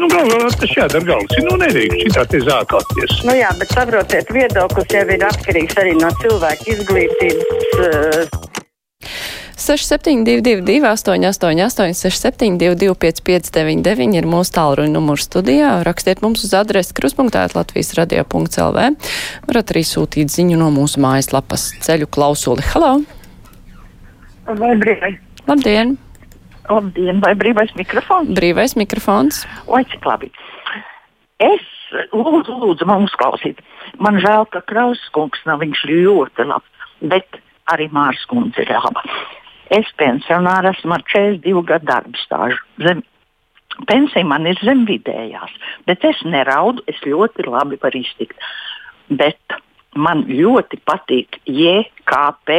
Nu, galvā tas jādara galvas. Nu, nedrīkst šitā te zākāties. Nu jā, bet saprotiet, viedoklis jau ir atkarīgs arī no cilvēka izglītības. Uh... 6722, 888, 672, 559, ir mūsu tālruņa numurs studijā. Rakstiet mums uz adresi kruspunktā Latvijas radio.lv. Varat arī sūtīt ziņu no mūsu mājaslapas ceļu klausuli. Halo! Brīvai? Labdien! Labdien, vai brīvais mikrofons? Brīvais mikrofons. Oi, cik labi. Es lūdzu, lūdzu, man uzklausīt. Man žēl, ka Krauskungs nav viņš ļoti labs, bet arī Mārs kundze ir laba. Es pensionārs esmu ar 42 gadu darba stāžu. Zem, pensija man ir zem vidējās, bet es neraudu, es ļoti labi varu iztikt. Bet man ļoti patīk JKP.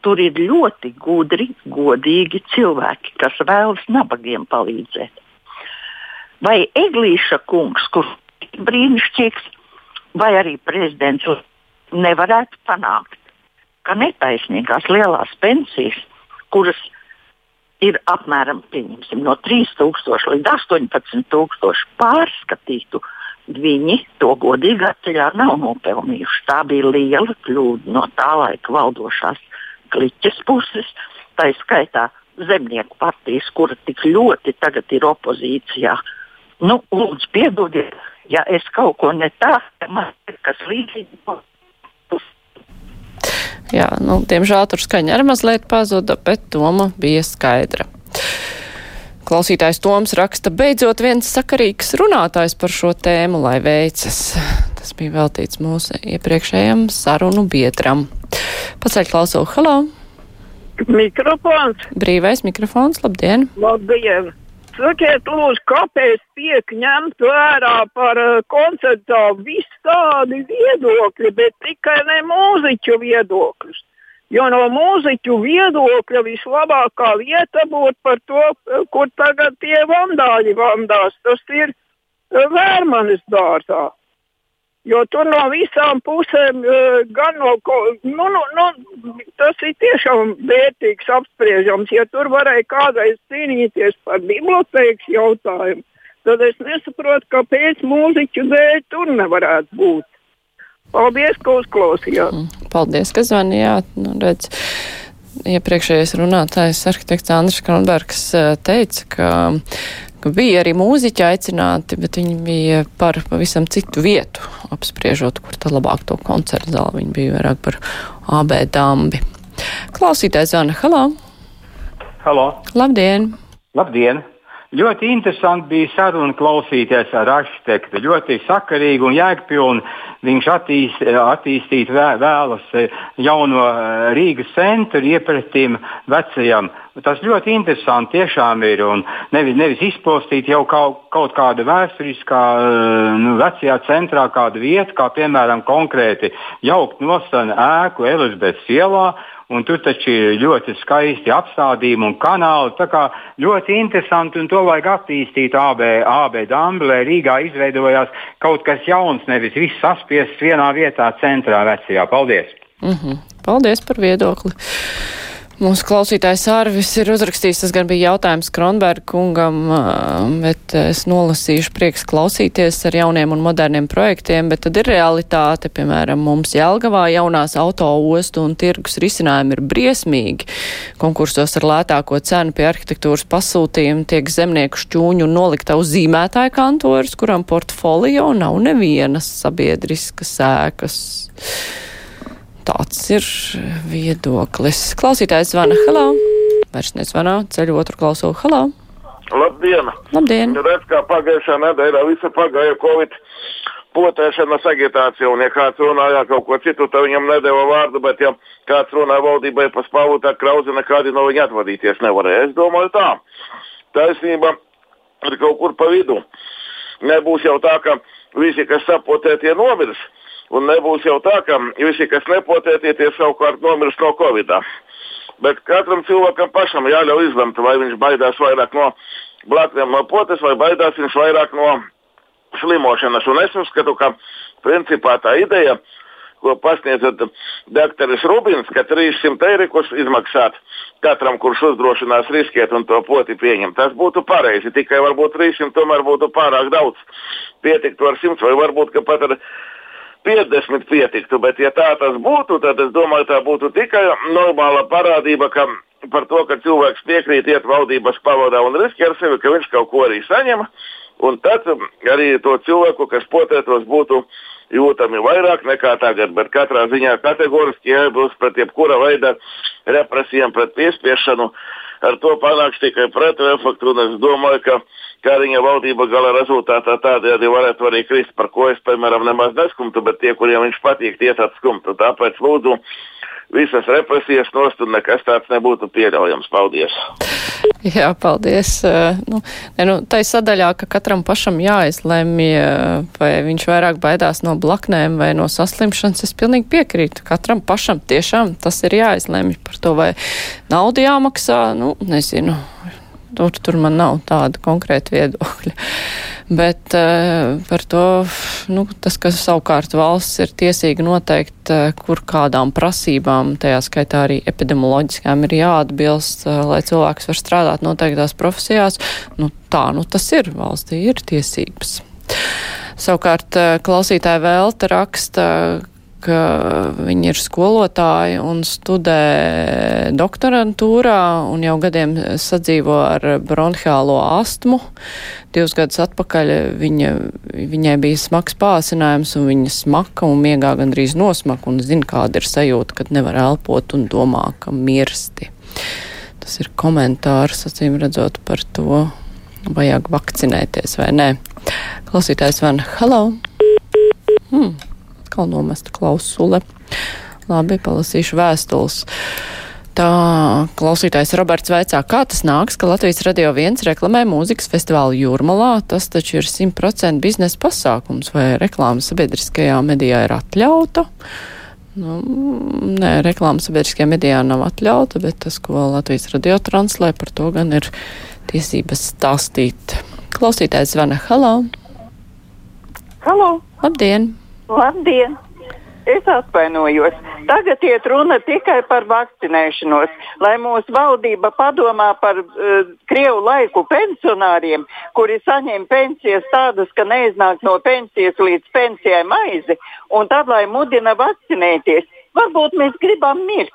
Tur ir ļoti gudri, godīgi cilvēki, kas vēlas nabagiem palīdzēt. Vai Eglīša kungs, kurš ir brīnišķīgs, vai arī prezidents nevarētu panākt, ka netaisnīgās lielās pensijas kuras ir apmēram no 3000 līdz 18000 pārskatītu, viņi to godīgā ceļā nav nopelnījuši. Tā bija liela kļūda no tā laika valdošās kliķes puses, tā skaitā zemnieku partijas, kura tik ļoti tagad ir opozīcijā. Nu, lūdzu, piedodiet, ja es kaut ko ne tādu, man ir kas līdzīgs Jā, nu, diemžēl tur skaņa arī mazliet pazuda, bet doma bija skaidra. Klausītājs Toms raksta, beidzot viens sakarīgs runātājs par šo tēmu, lai veicas. Tas bija veltīts mūsu iepriekšējam sarunu biedram. Paceļ klausulu, halo! Mikrofons! Brīvais mikrofons, labdien! Labdien! Sakiet, lūdzu, kāpēc tiek ņemt vērā par uh, koncertā visādi viedokļi, bet tikai ne mūziķu viedokļus? Jo no mūziķu viedokļa vislabākā vieta būtu par to, uh, kur tagad tie vandāļi vandās. Tas ir uh, Vērmanis dārzā. Jo tur no visām pusēm, eh, gan no, nu, nu, nu, tas ir tiešām vērtīgs apspriežams. Ja tur varēja kādreiz cīnīties par bibliotēkas jautājumu, tad es nesaprotu, kāpēc mūziķu dēļ tur nevarētu būt. Paldies, ka uzklausījāt. Mm, paldies, ka zvanījāt. Nu, redz, iepriekšējais runātājs arhitekts Andris Kronbergs eh, teica, ka ka bija arī mūziķi aicināti, bet viņi bija par pavisam citu vietu, apspriežot, kur tad labāk to koncertu zāli. Viņi bija vairāk par AB dambi. Klausītājs Zana, halā! Halo! Labdien! Labdien! Ļoti interesanti bija saruna klausīties ar arhitektu. Ļoti sakarīgi un jēgpilni viņš attīst, attīstīt vēlas jauno eh, Rīgas centru iepratim vecajam. Tas ļoti interesanti tiešām ir. Nevis, nevis izpostīt jau kaut, kaut kādu vēsturiskā, eh, nu, vecajā centrā kādu vietu, kā piemēram konkrēti jaukt nostanu ēku Elizabetes ielā un tur taču ir ļoti skaisti apstādījumi un kanāli. Tā kā ļoti interesanti, un to vajag attīstīt AB, AB dambi, lai Rīgā izveidojās kaut kas jauns, nevis viss saspiests vienā vietā centrā vecajā. Paldies! Mm -hmm. Paldies par viedokli! Mūsu klausītājs Arvis ir uzrakstījis, tas gan bija jautājums Kronberga kungam, bet es nolasīšu prieks klausīties ar jauniem un moderniem projektiem, bet tad ir realitāte, piemēram, mums Jelgavā jaunās auto ostu un tirgus risinājumi ir briesmīgi. Konkursos ar lētāko cenu pie arhitektūras pasūtījuma tiek zemnieku šķūņu nolikta uz zīmētāju kantorus, kuram portfolio nav nevienas sabiedriskas sēkas. Tāds ir viedoklis. Klausītājs zvana halā. Vairs nezvanā, ceļu otru klausulu halā. Labdien! Labdien! Redz, kā pagājušā nedēļā visa pagāja Covid potēšanas agitācija, un ja kāds runāja kaut ko citu, tad viņam nedēva vārdu, bet ja kāds runāja valdībai pa spavu, tad krauzi nekādi no viņa atvadīties nevarēja. Es domāju tā, taisnība ir kaut kur pa vidu. Nebūs jau tā, ka visi, kas sapotē, tie nomirs. Un nebūs jau tā, ka visi, kas nepotētie, tie savukārt nomirs no covid. Bet katram cilvēkam pašam jāļauj izlemt, vai viņš baidās vairāk no blaknēm no potes, vai baidās viņš vairāk no slimošanas. Un es uzskatu, ka principā tā ideja, ko pasniedzat doktoris Rubins, ka 300 eiro izmaksāt katram, kurš uzdrošinās riskēt un to poti pieņemt. Tas būtu pareizi, tikai varbūt 300 tomēr būtu pārāk daudz. Pietiktu ar 100 vai varbūt pat ar 50 pietiktu, bet ja tā tas būtu, tad es domāju, tā būtu tikai normāla parādība, ka par to, ka cilvēks piekrīt iet valdības pavadā un riskē ar sevi, ka viņš kaut ko arī saņem. Un tad arī to cilvēku, kas potētos, būtu jūtami vairāk nekā tagad. Bet katrā ziņā kategoriski jābūt pret jebkura veida represijām, pret piespiešanu. Ar to panāks tikai pretu efektu. Un es domāju, ka Kariņa valdība gala rezultātā tādējādi varētu arī krist, par ko es, piemēram, nemaz neskumtu, bet tie, kuriem viņš patīk, tie tāds skumtu. Tāpēc lūdzu visas represijas nost un nekas tāds nebūtu pieļaujams. Paldies! Jā, paldies. Nu, ne, nu, tā ir sadaļā, ka katram pašam jāizlemj, vai viņš vairāk baidās no blaknēm vai no saslimšanas. Es pilnīgi piekrītu. Katram pašam tiešām tas ir jāizlemj par to, vai naudu jāmaksā. Nu, nezinu. Tur, tur man nav tāda konkrēta viedokļa. Bet uh, par to, nu, tas, ka savukārt valsts ir tiesīga noteikt, uh, kur kādām prasībām, tajā skaitā arī epidemioloģiskām, ir jāatbilst, uh, lai cilvēks var strādāt noteiktās profesijās, nu, tā, nu, tas ir valstī, ir tiesības. Savukārt klausītāja Velta raksta, viņi ir skolotāji un studē doktorantūrā un jau gadiem sadzīvo ar bronhiālo astmu. Divus gadus atpakaļ viņa, viņai bija smags pāsinājums un viņa smaka un miegā gandrīz nosmaka un zina, kāda ir sajūta, kad nevar elpot un domā, ka mirsti. Tas ir komentārs, acīm redzot, par to, vajag vakcinēties vai nē. Klausītājs Van, hello! Hmm atkal nomesta klausule. Labi, palasīšu vēstules. Tā klausītājs Roberts veicā, kā tas nāks, ka Latvijas radio viens reklamē mūzikas festivālu Jūrmalā. Tas taču ir 100% biznesa pasākums, vai reklāma sabiedriskajā medijā ir atļauta. Nu, nē, reklāma sabiedriskajā medijā nav atļauta, bet tas, ko Latvijas radio translē, par to gan ir tiesības stāstīt. Klausītājs zvana Halo! Halo! Labdien! Labdien! Es atvainojos. Tagad iet runa tikai par vakcinēšanos. Lai mūsu valdība padomā par uh, Krievu laiku pensionāriem, kuri saņem pensijas tādas, ka neiznāk no pensijas līdz pensijai maizi, un tad, lai mudina vakcinēties, varbūt mēs gribam mirt,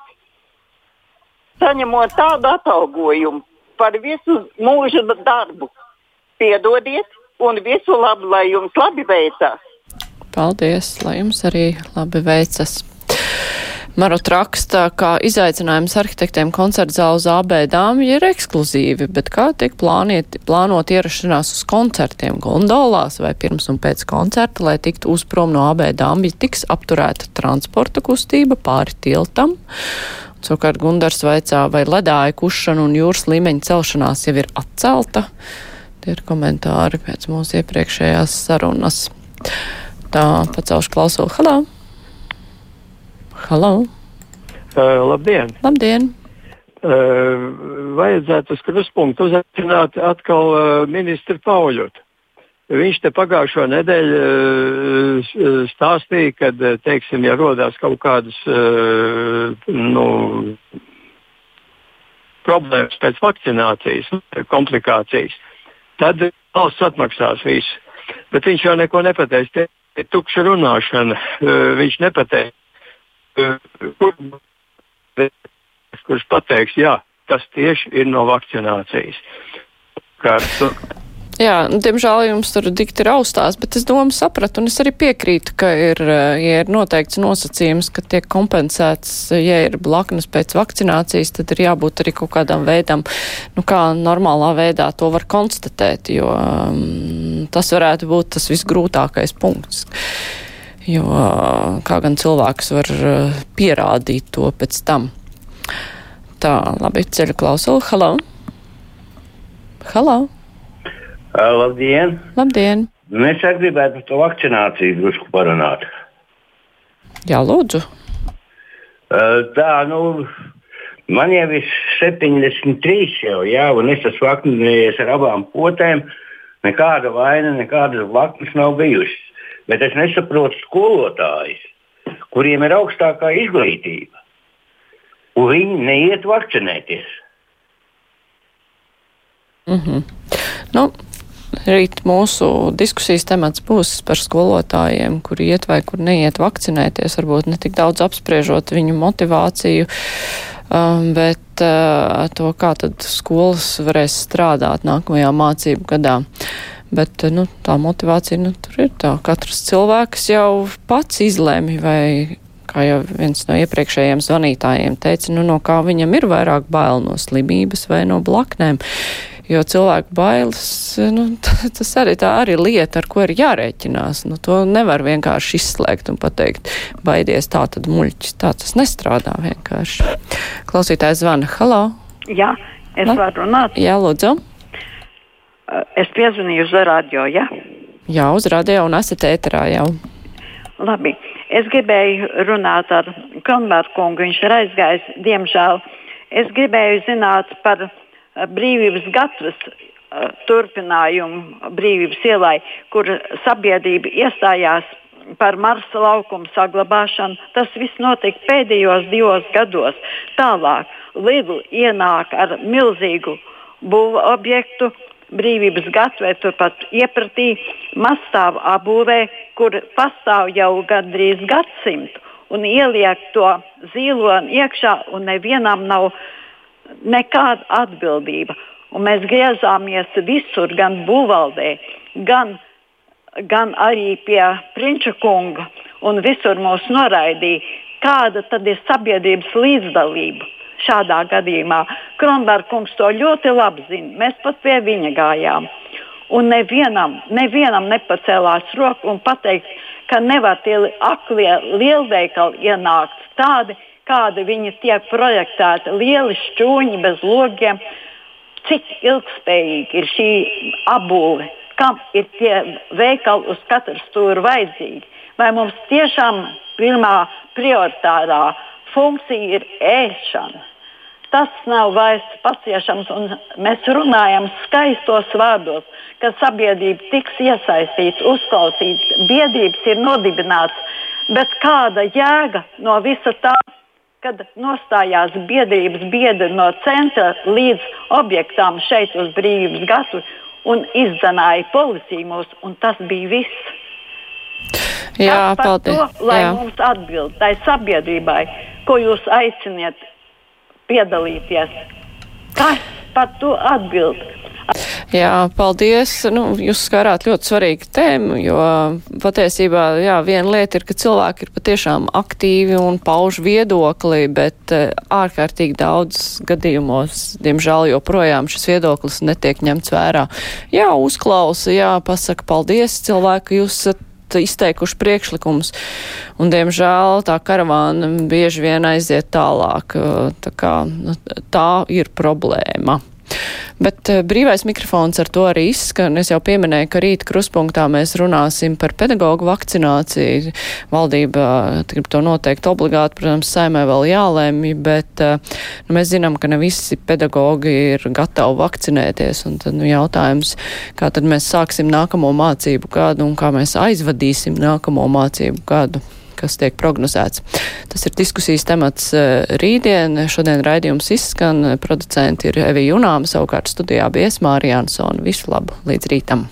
saņemot tādu atalgojumu par visu mūža darbu. Piedodiet, un visu labu, lai jums labi veicas! Paldies, lai jums arī labi veicas. Marot raksta, ka izaicinājums arhitektiem koncerta zāles AB dāmja ir ekskluzīvi, bet kā tiek plāniet, plānot ierašanās uz koncertiem gondolās vai pirms un pēc koncerta, lai tiktu uzprom no AB dāmja, tiks apturēta transporta kustība pāri tiltam. Savukārt Gundars vaicā, vai ledāja kušana un jūras līmeņa celšanās jau ir atcelta. Tie ir komentāri pēc mūsu iepriekšējās sarunas tā pacelšu klausulu. Halo! Halo! Uh, labdien! Labdien! Uh, vajadzētu uz kruspunktu uzaicināt atkal uh, ministru Pauļotu. Viņš te pagājušo nedēļu uh, stāstīja, ka, teiksim, ja rodās kaut kādas uh, nu, problēmas pēc vakcinācijas, komplikācijas, tad valsts atmaksās visu. Bet viņš jau neko nepateica ir tukša runāšana. Viņš nepateiks, kur, kurš pateiks, jā, tas tieši ir no vakcinācijas. Kāds, Jā, nu, diemžēl jums tur dikti raustās, bet es domāju, sapratu, un es arī piekrītu, ka ir, ja ir noteikts nosacījums, ka tiek kompensēts, ja ir blaknes pēc vakcinācijas, tad ir jābūt arī kaut kādam veidam, nu kā normālā veidā to var konstatēt, jo um, tas varētu būt tas visgrūtākais punkts. Jo kā gan cilvēks var uh, pierādīt to pēc tam. Tā, labi, ceļu klausulu. Halo! Halo! Labdien! Labdien! Mēs arī gribētu par to vakcināciju drusku parunāt. Jā, lūdzu. Tā, nu, man jau ir 73 jau, jā, un es esmu vakcinējies ar abām potēm. Nekāda vaina, nekādas blaknes nav bijušas. Bet es nesaprotu skolotājus, kuriem ir augstākā izglītība, un viņi neiet vakcinēties. Mm -hmm. nu, rīt mūsu diskusijas temats būs par skolotājiem, kuri iet vai kur neiet vakcinēties, varbūt ne tik daudz apspriežot viņu motivāciju, um, bet uh, to, kā tad skolas varēs strādāt nākamajā mācību gadā. Bet nu, tā motivācija nu, tur ir tā. Katrs cilvēks jau pats izlēma, vai kā jau viens no iepriekšējiem zvanītājiem teica, nu, no kā viņam ir vairāk bail no slimības vai no blaknēm. Jo cilvēku bailes, nu, tas arī tā arī lieta, ar ko ir jārēķinās. Nu, to nevar vienkārši izslēgt un pateikt, baidies tā tad muļķis. Tā tas nestrādā vienkārši. Klausītājs zvana. Halo! Jā, es Nu? varu runāt. Jā, lūdzu. Es piezvanīju uz radio, jā. Jā, uz radio un esat ēterā jau. Labi. Es gribēju runāt ar Kronbergu kungu, viņš ir aizgājis, diemžēl. Es gribēju zināt par eh, brīvības gatavas eh, turpinājumu brīvības ielai, kur sabiedrība iestājās par Marsa laukumu saglabāšanu. Tas viss notika pēdējos divos gados. Tālāk Lidl ienāk ar milzīgu būvu objektu. Brīvības gatavē turpat iepratī mazstāvu apbūvē, kur pastāv jau gandrīz gadsimtu, un ieliek to zīloni iekšā, un nevienam nav nekāda atbildība. Un mēs griezāmies visur, gan būvvaldē, gan, gan arī pie Prinča kunga, un visur mūs noraidīja, kāda tad ir sabiedrības līdzdalība. Šādā gadījumā Kronbergs to ļoti labi zina. Mēs pat pie viņa gājām. Un nevienam, nevienam nepacēlās roku un pateikt, ka nevar tie aklie lielveikali ienākt tādi, kādi viņi tiek projektēti. Lieli šķūņi bez logiem. Cik ilgspējīgi ir šī apbūve? Kam ir tie veikali uz katru stūri vajadzīgi? Vai mums tiešām pirmā prioritārā funkcija ir ēšana? Tas nav vairs paciešams, un mēs runājam skaistos vārdos, ka sabiedrība tiks iesaistīta, uzklausīta, biedrības ir nodibināts. Bet kāda jēga no visa tā, kad nostājās biedrības biedri no centra līdz objektām šeit uz brīvības gatu un izdzenāja policiju mūs, un tas bija viss. Jā, par paldies. To, lai Jā. mums atbild tai sabiedrībai, ko jūs aiciniet piedalīties. Kas par to atbild? Jā, paldies. Nu, jūs skārāt ļoti svarīgu tēmu, jo patiesībā jā, viena lieta ir, ka cilvēki ir patiešām aktīvi un pauž viedokli, bet eh, ārkārtīgi daudz gadījumos, diemžēl, joprojām šis viedoklis netiek ņemts vērā. Jā, uzklausa, jā, pasaka paldies cilvēku, jūs esat izteikuši priekšlikumus, un, diemžēl, tā karavāna bieži vien aiziet tālāk. eh, Tā, kā, nu, tā ir problēma. Bet eh, brīvais mikrofons ar to arī izskan. Es jau pieminēju, ka rīt kruspunktā mēs runāsim par pedagoģu vakcināciju. Valdība eh, grib to noteikt obligāti, protams, saimē vēl jālēmj, bet eh, nu, mēs zinām, ka ne visi pedagoģi ir gatavi vakcinēties. Un tad nu, jautājums, kā tad mēs sāksim nākamo mācību gadu un kā mēs aizvadīsim nākamo mācību gadu kas tiek prognozēts. Tas ir diskusijas temats eh, rītdien. Šodien raidījums izskan. Producenti ir Evi Junāma, savukārt studijā bija Esmāri Jansona. Visu labu līdz rītam!